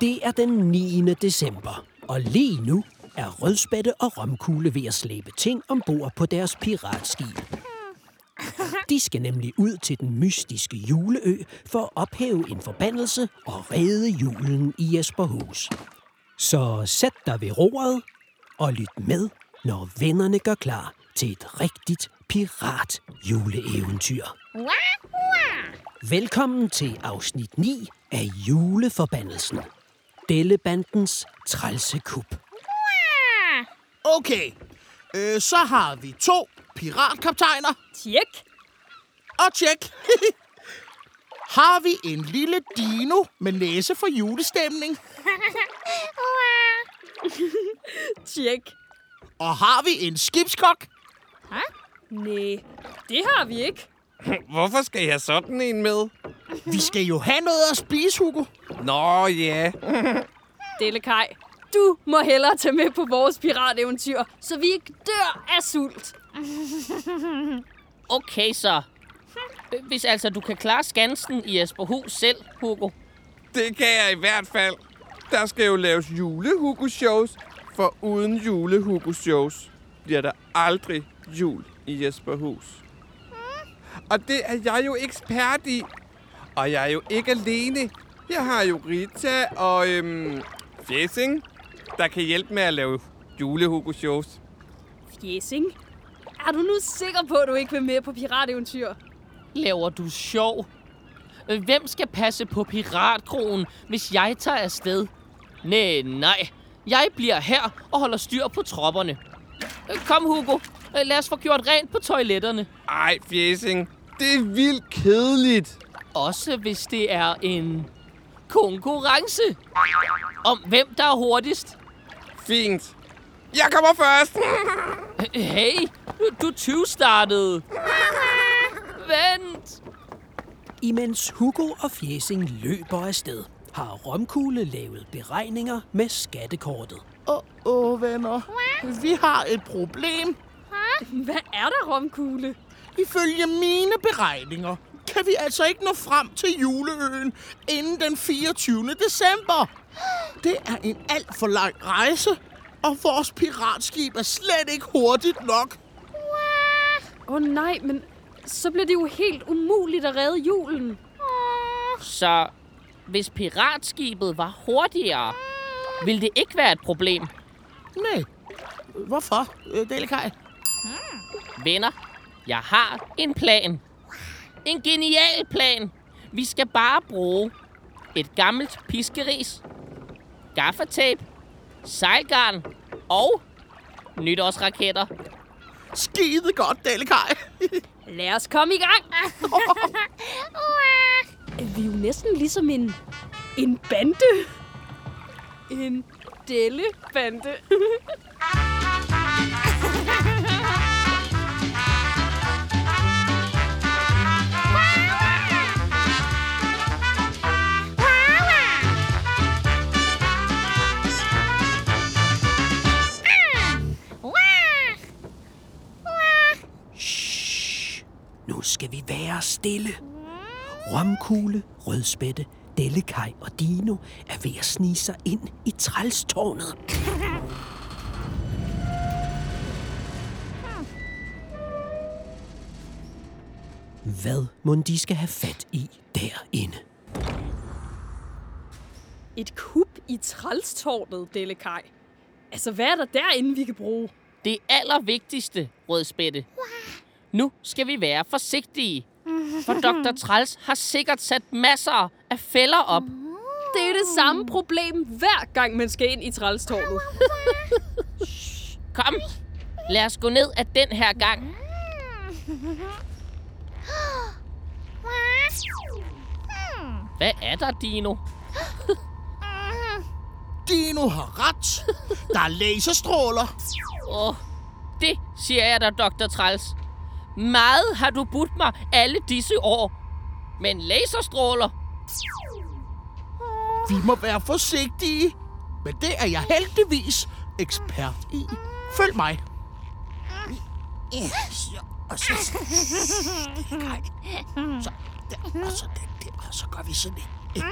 Det er den 9. december, og lige nu er Rødspætte og Romkugle ved at slæbe ting ombord på deres piratskib. De skal nemlig ud til den mystiske juleø for at ophæve en forbandelse og redde julen i Jesperhus. Så sæt dig ved roret og lyt med, når vennerne gør klar til et rigtigt pirat-juleeventyr. Velkommen til afsnit 9 af Juleforbandelsen. Dellebandens trælse kup. Okay, øh, så har vi to piratkaptajner. Tjek. Og tjek. har vi en lille dino med næse for julestemning. Tjek. Og har vi en skibskok. Nej, det har vi ikke. Hvorfor skal jeg have sådan en med? Vi skal jo have noget at spise, Hugo. Nå ja, Delekaj, du må hellere tage med på vores pirateventyr, så vi ikke dør af sult. Okay så. Hvis altså du kan klare skansen i Jesperhus selv, Hugo. det kan jeg i hvert fald. Der skal jo laves julehugo-shows, for uden julehugo-shows bliver der aldrig jul i Jesperhus. Og det er jeg jo ekspert i. Og jeg er jo ikke alene. Jeg har jo Rita og øhm, Fjæsing, der kan hjælpe med at lave julehugo-shows. Fjesing, er du nu sikker på, at du ikke vil med på pirateventyr? Laver du sjov? Hvem skal passe på piratkronen, hvis jeg tager afsted? Nej, nej. Jeg bliver her og holder styr på tropperne. Kom, Hugo. Øh, Lad os få gjort rent på toiletterne. Ej, Fjæsing, det er vildt kedeligt. Også hvis det er en konkurrence. Om hvem der er hurtigst. Fint. Jeg kommer først. Hey, du 20 startede. Vent. Imens Hugo og Fjæsing løber afsted, har Romkugle lavet beregninger med skattekortet. Åh, oh, oh, venner. Vi har et problem. Hvad er der, romkugle? Ifølge mine beregninger kan vi altså ikke nå frem til juleøen inden den 24. december. Det er en alt for lang rejse, og vores piratskib er slet ikke hurtigt nok. Åh oh, nej, men så bliver det jo helt umuligt at redde julen. Så hvis piratskibet var hurtigere, ville det ikke være et problem. Nej. Hvorfor, øh, Delikaj? Venner, jeg har en plan. En genial plan. Vi skal bare bruge et gammelt piskeris, gaffatape, sejlgarn og nytårsraketter. Skide godt, Delikaj. Lad os komme i gang. Vi er jo næsten ligesom en, en bande. En dellebande. stille. Romkugle, Rødspætte, Dellekaj og Dino er ved at snige sig ind i trælstårnet. Hvad må de skal have fat i derinde? Et kup i trælstårnet, Delekaj. Altså, hvad er der derinde, vi kan bruge? Det allervigtigste, Rødspætte. Nu skal vi være forsigtige. For Dr. Træls har sikkert sat masser af fælder op. Det er det samme problem, hver gang man skal ind i trælstårnet. Kom, lad os gå ned af den her gang. Hvad er der, Dino? Dino har ret. Der er laserstråler. Åh, oh, det siger jeg dig, Dr. Træls. Meget har du budt mig alle disse år. Men laserstråler, Vi må være forsigtige. Men det er jeg heldigvis ekspert i. Følg mig. Så, og så... Så, der, og så den der, og så gør vi sådan en.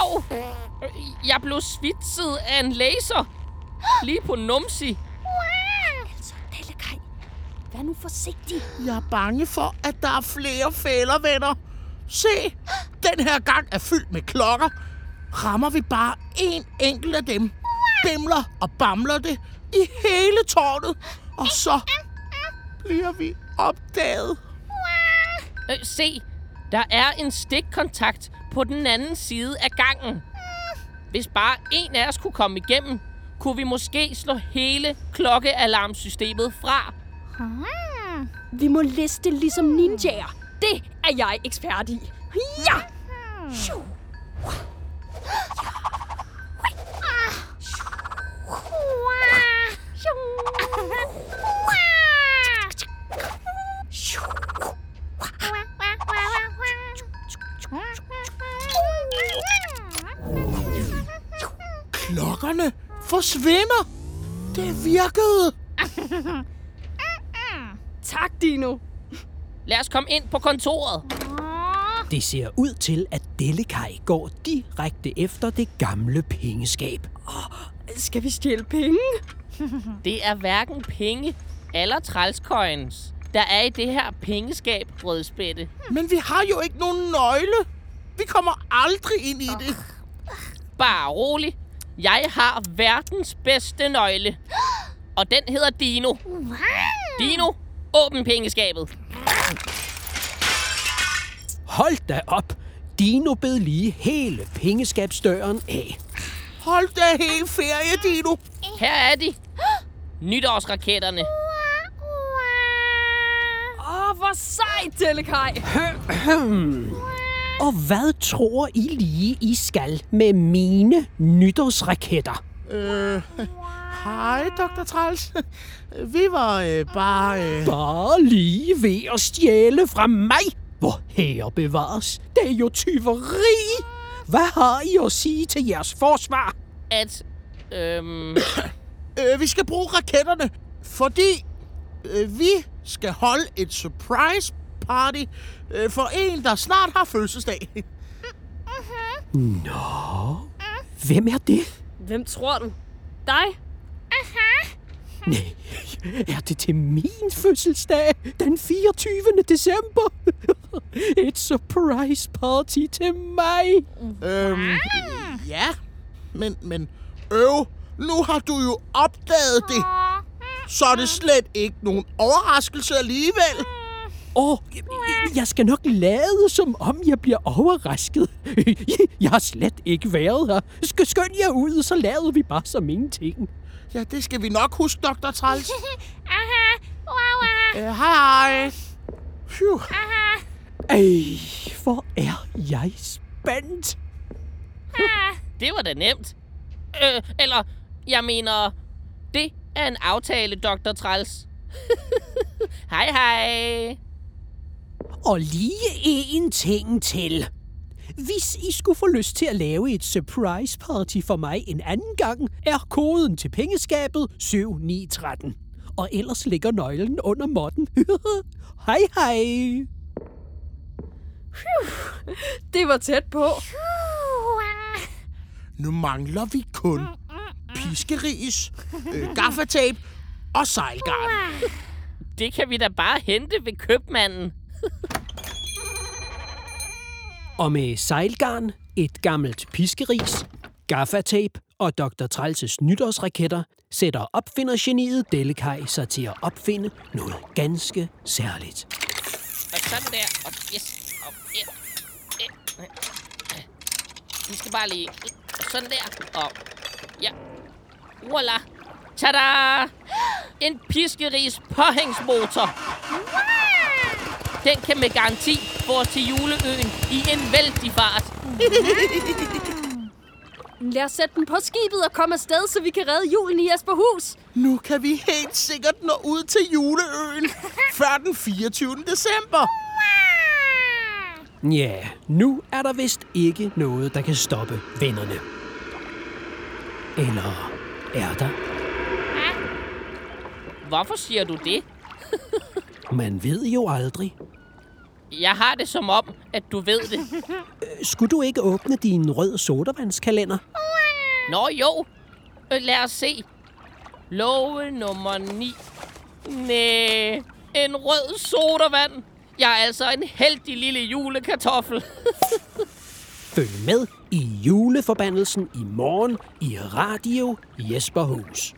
Au! Jeg blev svitset af en laser. Lige på numsi. Vær nu forsigtig. Jeg er bange for, at der er flere fælder, venner. Se, den her gang er fyldt med klokker. Rammer vi bare en enkelt af dem, bimler og bamler det i hele tårnet, og så bliver vi opdaget. Øh, se, der er en stikkontakt på den anden side af gangen. Hvis bare en af os kunne komme igennem, kunne vi måske slå hele klokkealarmsystemet fra. Vi må liste ligesom ninjaer. Det er jeg ekspert i. Ja! Shoo. Klokkerne forsvinder. Det virkede. Tak, Dino. Lad os komme ind på kontoret. Det ser ud til, at Dellekaj går direkte efter det gamle pengeskab. Skal vi stjæle penge? Det er hverken penge eller trælscoins, der er i det her pengeskab, Rødspætte. Men vi har jo ikke nogen nøgle. Vi kommer aldrig ind i det. Bare rolig. Jeg har verdens bedste nøgle. Og den hedder Dino. Dino, åbn pengeskabet. Hold da op! Dino bed lige hele pengeskabsdøren af. Hold da helt ferie, Dino. Her er de. Nytårsraketterne. Åh, hvor sejt, Dellekaj. Og hvad tror I lige, I skal med mine nytårsraketter? Øh, hej, Dr. Træls. Vi var øh, bare... Øh, Bare lige ved at stjæle fra mig? Hvor herre bevares. Det er jo tyveri. Hvad har I at sige til jeres forsvar? At, øhm, øh, vi skal bruge raketterne, fordi øh, vi skal holde et surprise party øh, for en, der snart har fødselsdag. Nå, hvem er det? Hvem tror du? Dig? Nej, er det til min fødselsdag den 24. december? Et surprise party til mig. Øhm, ja, men, men øv, nu har du jo opdaget det. Så er det slet ikke nogen overraskelse alligevel. Åh, oh, jeg skal nok lade, som om jeg bliver overrasket. Jeg har slet ikke været her. Sk- Skynd jer ud, så lader vi bare som ingenting. Ja, det skal vi nok huske, Dr. Træls. Øh, hej, hej. Phew. Ej, hvor er jeg spændt. det var da nemt. Øh, eller, jeg mener, det er en aftale, Dr. Træls. hej, hej. Og lige en ting til. Hvis I skulle få lyst til at lave et surprise party for mig en anden gang, er koden til pengeskabet 7913. Og ellers ligger nøglen under modden. hej hej. Det var tæt på. Nu mangler vi kun piskeris, øh, gaffatape og sejlgarn. Det kan vi da bare hente ved købmanden. Og med sejlgarn, et gammelt piskeris, gaffatape og Dr. Trælses nytårsraketter, sætter opfindergeniet Dellekaj sig til at opfinde noget ganske særligt. Og sådan der. Og yes. Og, ja. Ja. Vi skal bare lige... Sådan der. Og ja. Voila. Tada! En piskeris påhængsmotor. Den kan med garanti os til juleøen i en vældig fart. Lad os sætte den på skibet og komme afsted, så vi kan redde julen i Jesperhus. Nu kan vi helt sikkert nå ud til juleøen før den 24. december. Ja, nu er der vist ikke noget, der kan stoppe vennerne. Eller er der? Hvorfor siger du det? Man ved jo aldrig. Jeg har det som om, at du ved det. Skulle du ikke åbne din rød sodavandskalender? Nå jo, Øh, lad os se. Love nummer 9. Næh, en rød sodavand. Jeg er altså en heldig lille julekartoffel. Følg med i juleforbandelsen i morgen i Radio Jesperhus.